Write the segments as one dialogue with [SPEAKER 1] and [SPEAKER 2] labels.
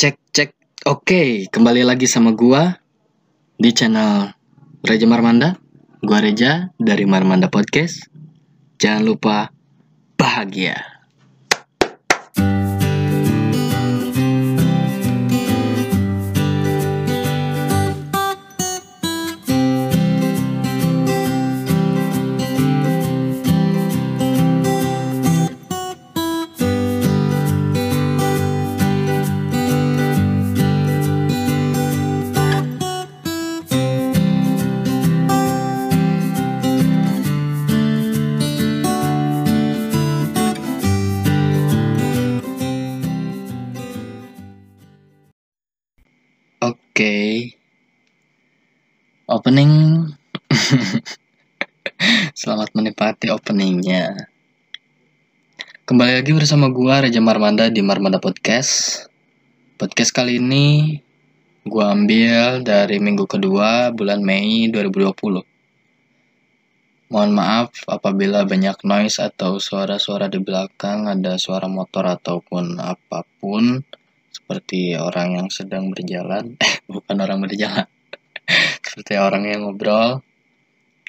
[SPEAKER 1] Cek cek. Oke, kembali lagi sama gua di channel Reja Marmanda. Gua Reja dari Marmanda Podcast. Jangan lupa bahagia. Oke. Opening Selamat menikmati openingnya. Kembali lagi bersama gua Reja Marmanda di Marmanda Podcast. Podcast kali ini gua ambil dari minggu kedua bulan Mei 2020. Mohon maaf apabila banyak noise atau suara-suara di belakang, ada suara motor ataupun apa pun seperti orang yang sedang berjalan, eh bukan orang berjalan, seperti orang yang ngobrol,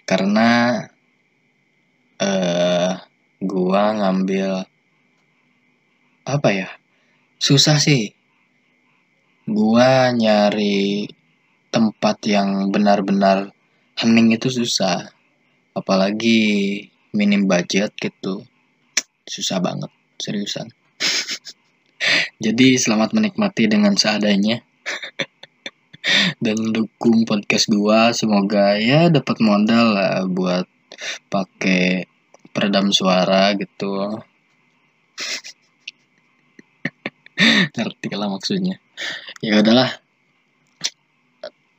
[SPEAKER 1] karena eh gua ngambil apa ya susah sih, gua nyari tempat yang benar-benar hening itu susah, apalagi minim budget gitu, susah banget seriusan. Jadi selamat menikmati dengan seadanya. Dan dukung podcast gua semoga ya dapat modal lah buat pakai peredam suara gitu. Ngerti lah maksudnya. Ya udahlah.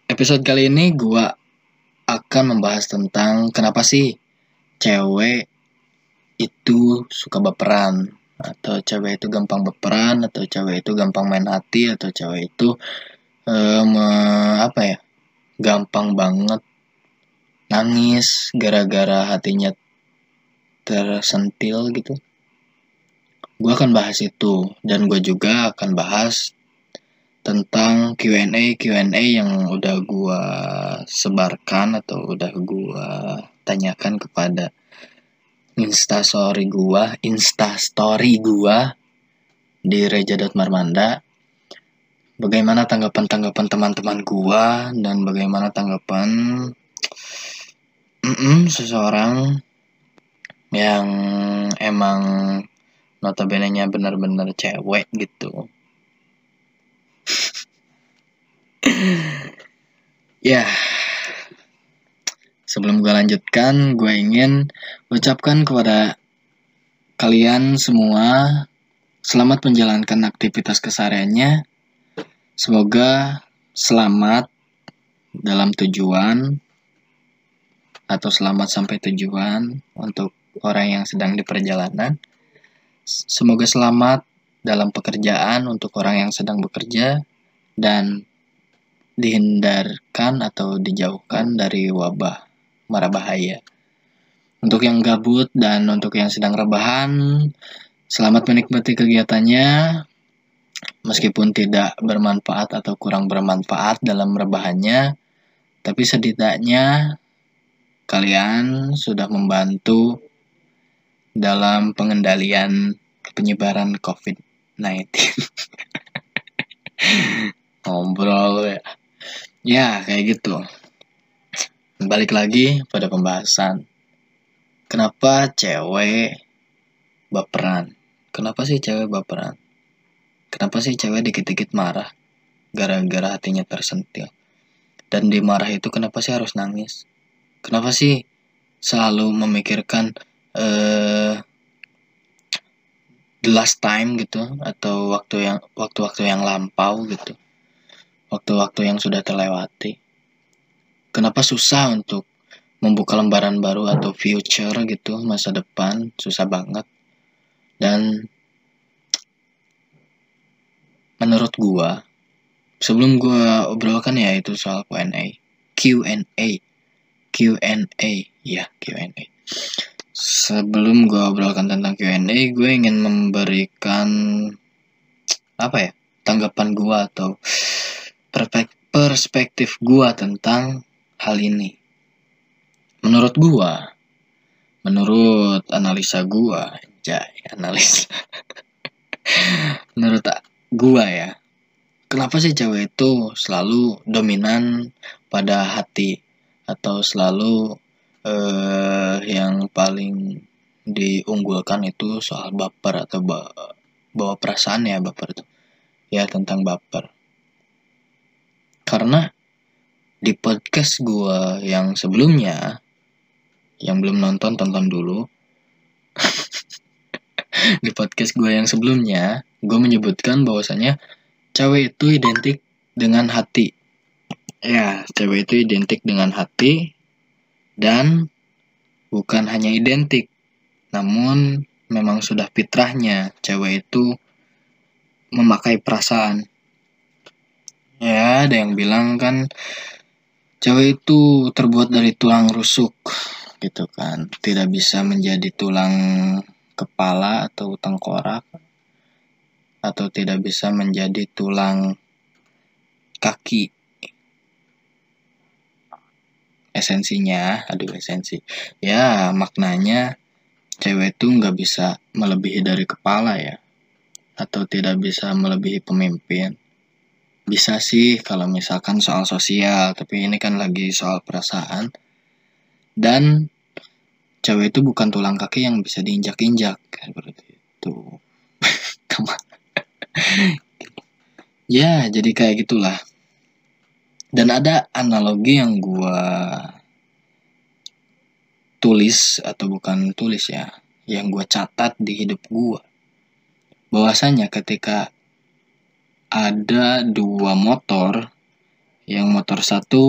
[SPEAKER 1] Episode kali ini gua akan membahas tentang kenapa sih cewek itu suka baperan atau cewek itu gampang baperan atau cewek itu gampang main hati atau cewek itu me- apa ya gampang banget nangis gara-gara hatinya tersentil gitu. Gue akan bahas itu dan gue juga akan bahas tentang Q&A Q&A yang udah gue sebarkan atau udah gue tanyakan kepada instastory gua, instastory gua di reja.marmanda. Bagaimana tanggapan-tanggapan teman-teman gua dan bagaimana tanggapan mm seseorang yang emang notabene-nya benar-benar cewek gitu. ya, Sebelum gue lanjutkan, gue ingin ucapkan kepada kalian semua selamat menjalankan aktivitas kesehariannya. Semoga selamat dalam tujuan atau selamat sampai tujuan untuk orang yang sedang di perjalanan. Semoga selamat dalam pekerjaan untuk orang yang sedang bekerja dan dihindarkan atau dijauhkan dari wabah mara bahaya. Untuk yang gabut dan untuk yang sedang rebahan, selamat menikmati kegiatannya. Meskipun tidak bermanfaat atau kurang bermanfaat dalam rebahannya, tapi setidaknya kalian sudah membantu dalam pengendalian penyebaran COVID-19. Ngobrol ya. Ya, kayak gitu balik lagi pada pembahasan kenapa cewek baperan? Kenapa sih cewek baperan? Kenapa sih cewek dikit-dikit marah gara-gara hatinya tersentil? Dan di marah itu kenapa sih harus nangis? Kenapa sih selalu memikirkan eh the last time gitu atau waktu yang waktu-waktu yang lampau gitu? Waktu-waktu yang sudah terlewati kenapa susah untuk membuka lembaran baru atau future gitu masa depan? Susah banget. Dan menurut gua sebelum gua obrolkan ya itu soal Q&A Q&A Q&A ya Q&A sebelum gua obrolkan tentang Q&A gue ingin memberikan apa ya tanggapan gua atau perspektif gua tentang hal ini. Menurut gua, menurut analisa gua, jay, analisa. menurut gua ya, kenapa sih cewek itu selalu dominan pada hati atau selalu eh, yang paling diunggulkan itu soal baper atau bawa perasaan ya baper itu ya tentang baper karena di podcast gue yang sebelumnya yang belum nonton tonton dulu di podcast gue yang sebelumnya gue menyebutkan bahwasanya cewek itu identik dengan hati ya cewek itu identik dengan hati dan bukan hanya identik namun memang sudah fitrahnya cewek itu memakai perasaan. Ya, ada yang bilang kan cewek itu terbuat dari tulang rusuk gitu kan. Tidak bisa menjadi tulang kepala atau tengkorak atau tidak bisa menjadi tulang kaki. Esensinya aduh esensi. Ya maknanya cewek itu nggak bisa melebihi dari kepala ya atau tidak bisa melebihi pemimpin bisa sih kalau misalkan soal sosial tapi ini kan lagi soal perasaan. Dan cewek itu bukan tulang kaki yang bisa diinjak-injak seperti itu. Ya jadi kayak gitulah. Dan ada analogi yang gua tulis atau bukan tulis ya yang gue catat di hidup gue bahwasanya ketika ada dua motor. Yang motor satu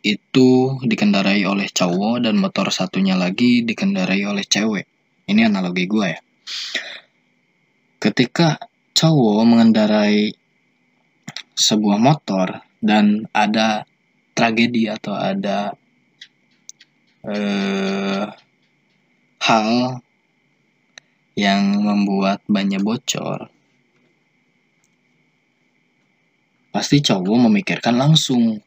[SPEAKER 1] itu dikendarai oleh cowok dan motor satunya lagi dikendarai oleh cewek. Ini analogi gue ya. Ketika cowok mengendarai sebuah motor dan ada tragedi atau ada eh, hal yang membuat banyak bocor, pasti cowok memikirkan langsung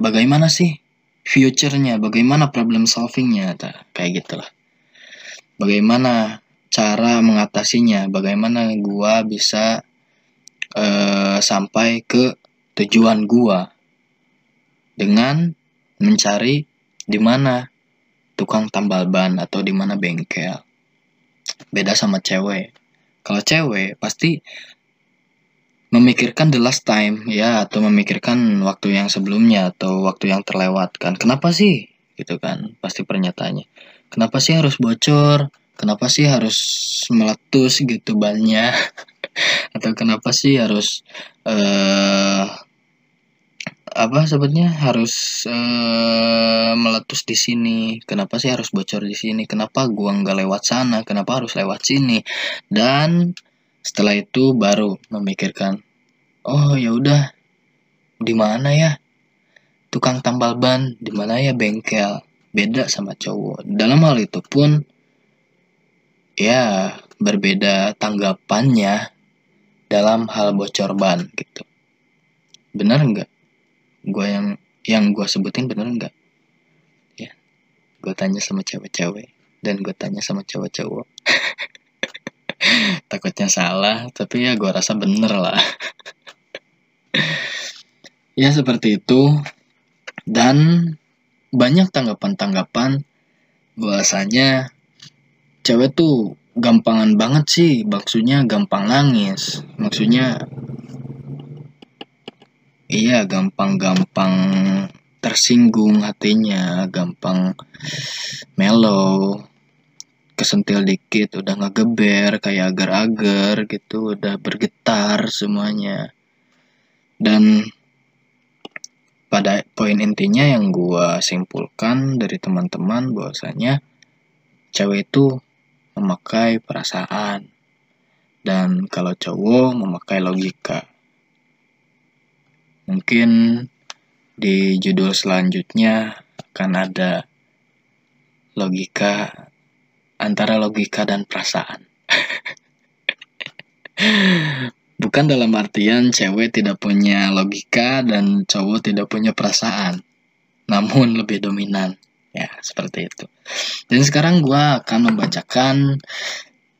[SPEAKER 1] bagaimana sih future-nya, bagaimana problem solving-nya, kayak gitulah. Bagaimana cara mengatasinya, bagaimana gua bisa uh, sampai ke tujuan gua dengan mencari di mana tukang tambal ban atau di mana bengkel. Beda sama cewek. Kalau cewek pasti memikirkan the last time ya atau memikirkan waktu yang sebelumnya atau waktu yang terlewatkan. Kenapa sih? Gitu kan pasti pernyataannya. Kenapa sih harus bocor? Kenapa sih harus meletus gitu bannya? atau kenapa sih harus uh, apa sebetulnya harus uh, meletus di sini kenapa sih harus bocor di sini kenapa gua nggak lewat sana kenapa harus lewat sini dan setelah itu baru memikirkan oh ya udah. Di mana ya? Tukang tambal ban di mana ya bengkel? Beda sama cowok. Dalam hal itu pun ya berbeda tanggapannya dalam hal bocor ban gitu. Benar nggak? Gue yang yang gue sebutin bener nggak? Ya gue tanya sama cewek-cewek dan gue tanya sama cowok-cowok takutnya salah tapi ya gue rasa bener lah. Ya seperti itu. Dan banyak tanggapan-tanggapan bahwasanya cewek tuh gampangan banget sih. Maksudnya gampang nangis. Maksudnya iya gampang-gampang tersinggung hatinya. Gampang mellow kesentil dikit udah ngegeber kayak agar-agar gitu udah bergetar semuanya. Dan pada poin intinya yang gue simpulkan dari teman-teman bahwasanya cewek itu memakai perasaan. Dan kalau cowok memakai logika. Mungkin di judul selanjutnya akan ada logika antara logika dan perasaan. Bukan dalam artian cewek tidak punya logika dan cowok tidak punya perasaan, namun lebih dominan. Ya, seperti itu. Dan sekarang gue akan membacakan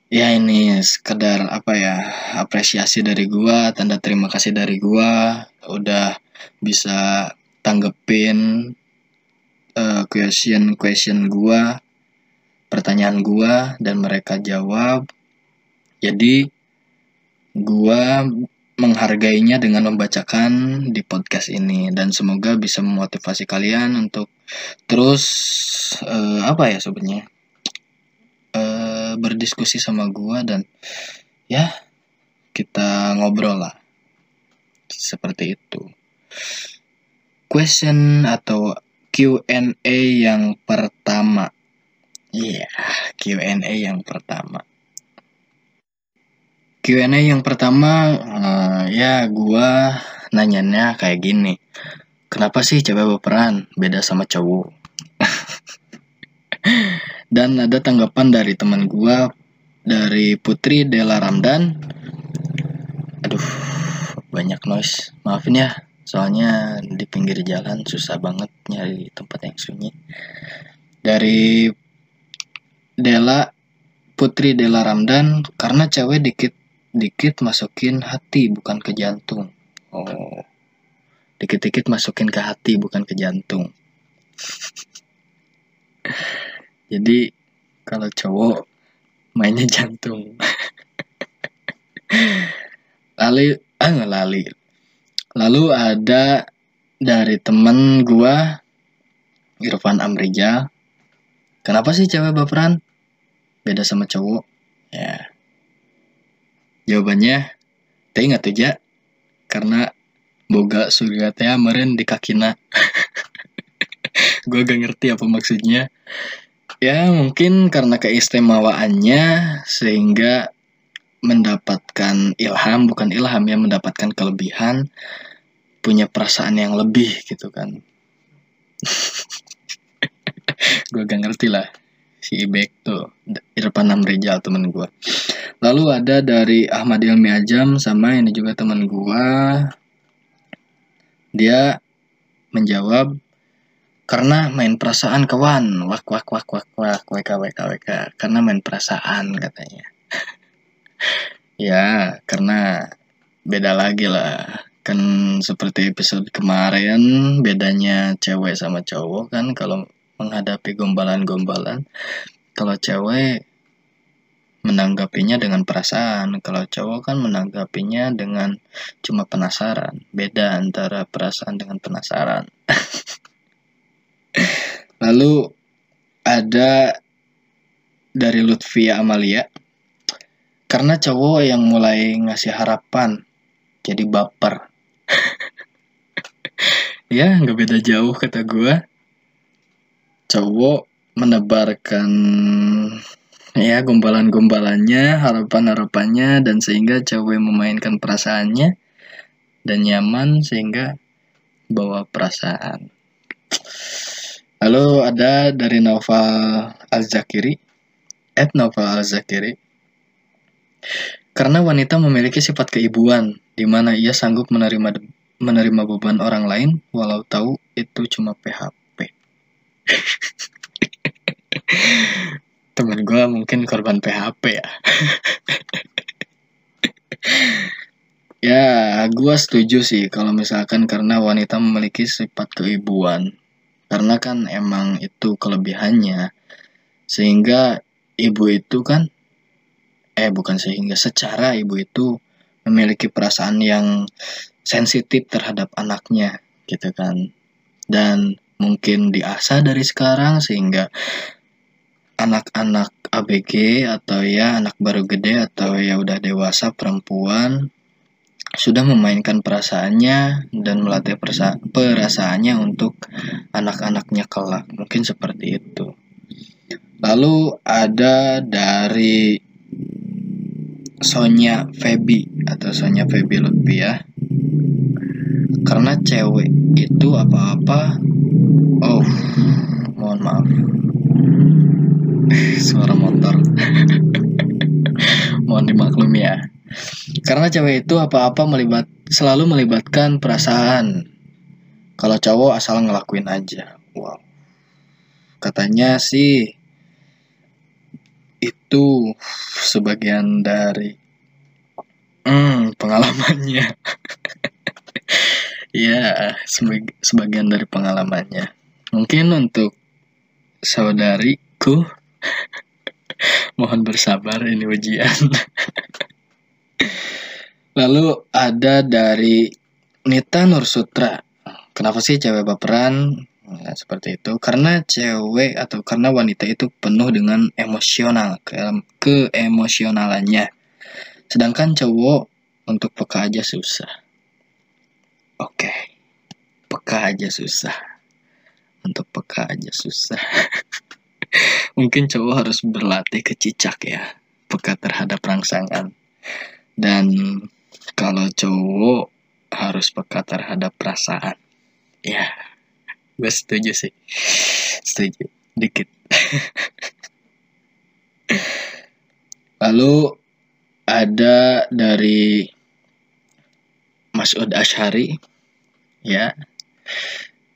[SPEAKER 1] ya ini sekedar apa ya apresiasi dari gue, tanda terima kasih dari gue udah bisa tanggepin uh, question question gue, pertanyaan gue dan mereka jawab. Jadi gue menghargainya dengan membacakan di podcast ini. Dan semoga bisa memotivasi kalian untuk terus uh, apa ya sebenarnya? Uh, berdiskusi sama gua dan ya kita ngobrol lah. Seperti itu. Question atau Q&A yang pertama iya yeah, Q&A yang pertama Q&A yang pertama uh, ya gua nanyanya kayak gini. Kenapa sih cewek berperan beda sama cowok? Dan ada tanggapan dari teman gua dari Putri Dela Ramdan. Aduh, banyak noise. Maafin ya, soalnya di pinggir jalan susah banget nyari tempat yang sunyi. Dari Dela Putri Dela Ramdan karena cewek dikit dikit masukin hati bukan ke jantung. Oh. Dikit-dikit masukin ke hati bukan ke jantung. Jadi kalau cowok mainnya jantung. Lalu ah lali. Lalu ada dari temen gua Irfan Amrija. Kenapa sih cewek baperan beda sama cowok. Ya. Jawabannya, teh ingat aja karena boga surga teh meren di kakina. gue gak ngerti apa maksudnya. Ya mungkin karena keistimewaannya sehingga mendapatkan ilham bukan ilham ya mendapatkan kelebihan punya perasaan yang lebih gitu kan. Gue gak ngerti lah si Ibek tuh Irfan Namrijal temen gue lalu ada dari Ahmad Ilmi Ajam sama ini juga teman gua. Dia menjawab karena main perasaan kawan wak wak wak wak wak wk wk wk karena main perasaan katanya. Ya karena beda lagi lah. Kan seperti episode kemarin bedanya cewek sama cowok kan kalau menghadapi gombalan-gombalan kalau cewek menanggapinya dengan perasaan. Kalau cowok kan menanggapinya dengan cuma penasaran. Beda antara perasaan dengan penasaran. Lalu ada dari Lutfia Amalia. Karena cowok yang mulai ngasih harapan jadi baper. ya, nggak beda jauh kata gue. Cowok menebarkan ya gombalan-gombalannya, harapan-harapannya dan sehingga cewek memainkan perasaannya dan nyaman sehingga bawa perasaan. Lalu ada dari Novel Al-Zakiri, Ed Novel Al-Zakiri. Karena wanita memiliki sifat keibuan, di mana ia sanggup menerima menerima beban orang lain, walau tahu itu cuma PHP. teman gue mungkin korban PHP ya. Ya gue setuju sih kalau misalkan karena wanita memiliki sifat keibuan. Karena kan emang itu kelebihannya. Sehingga ibu itu kan eh bukan sehingga secara ibu itu memiliki perasaan yang sensitif terhadap anaknya gitu kan. Dan mungkin diasah dari sekarang sehingga anak-anak ABG atau ya anak baru gede atau ya udah dewasa perempuan sudah memainkan perasaannya dan melatih perasa perasaannya untuk anak-anaknya kelak. Mungkin seperti itu. Lalu ada dari Sonya Feby atau Sonya Feby Lutfi karena cewek itu apa-apa oh mohon maaf suara motor mohon dimaklumi ya Karena cewek itu apa-apa melibat selalu melibatkan perasaan. Kalau cowok asal ngelakuin aja. Wow. Katanya sih itu sebagian dari hmm, pengalamannya. ya, sebagian dari pengalamannya. Mungkin untuk saudariku mohon bersabar ini ujian. Lalu ada dari Nita Nursutra. Kenapa sih cewek baperan? Nah, seperti itu. Karena cewek atau karena wanita itu penuh dengan emosional, ke keemosionalannya. Sedangkan cowok untuk peka aja susah. Oke. Okay. Peka aja susah. Untuk peka aja susah. Mungkin cowok harus berlatih kecicak ya. Peka terhadap rangsangan. Dan kalau cowok harus peka terhadap perasaan ya gue setuju sih setuju dikit lalu ada dari Mas Ud Ashari ya.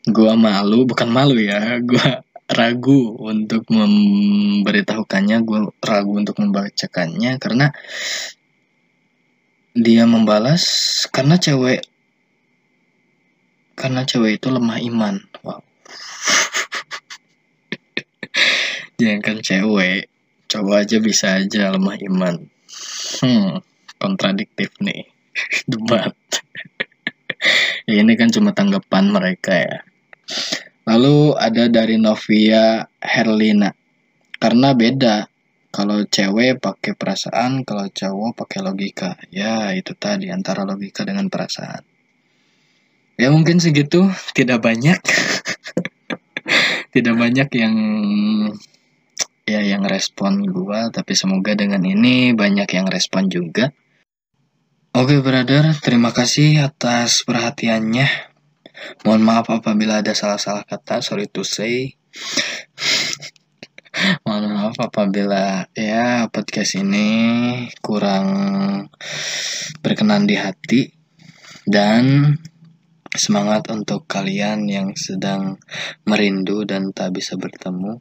[SPEAKER 1] Gua malu bukan malu ya gua ragu untuk memberitahukannya gue ragu untuk membacakannya karena dia membalas karena cewek karena cewek itu lemah iman. Wow. Jangan cewek coba aja bisa aja lemah iman. Hmm kontradiktif nih. Debat ya, ini kan cuma tanggapan mereka ya lalu ada dari Novia Herlina karena beda kalau cewek pakai perasaan, kalau cowok pakai logika. Ya, itu tadi antara logika dengan perasaan. Ya mungkin segitu, tidak banyak. tidak banyak yang ya yang respon gua, tapi semoga dengan ini banyak yang respon juga. Oke, brother, terima kasih atas perhatiannya. Mohon maaf apabila ada salah-salah kata, sorry to say. Mohon maaf apabila ya podcast ini kurang berkenan di hati dan semangat untuk kalian yang sedang merindu dan tak bisa bertemu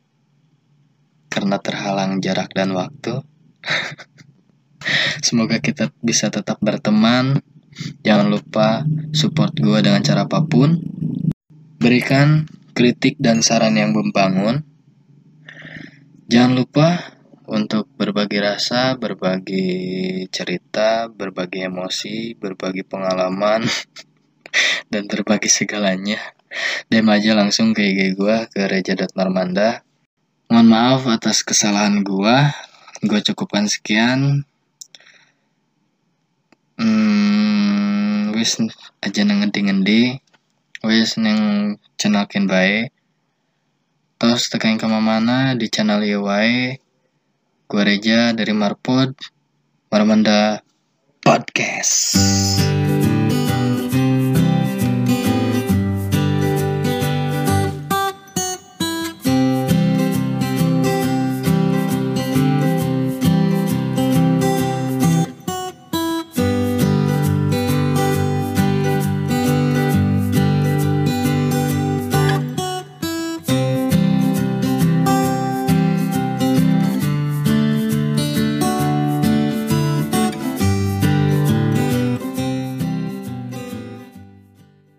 [SPEAKER 1] karena terhalang jarak dan waktu. Semoga kita bisa tetap berteman. Jangan lupa support gue dengan cara apa pun. Berikan kritik dan saran yang membangun Jangan lupa untuk berbagi rasa, berbagi cerita, berbagi emosi, berbagi pengalaman, dan berbagi segalanya. DM aja langsung ke IG gue ke reja.marmanda. Mohon maaf atas kesalahan gue. Gue cukupkan sekian. Hmm, wis aja ngendi-ngendi. Wis neng channel kin baik terus tekan ke mana di channel YY gue Reja dari Marpod Marmanda Podcast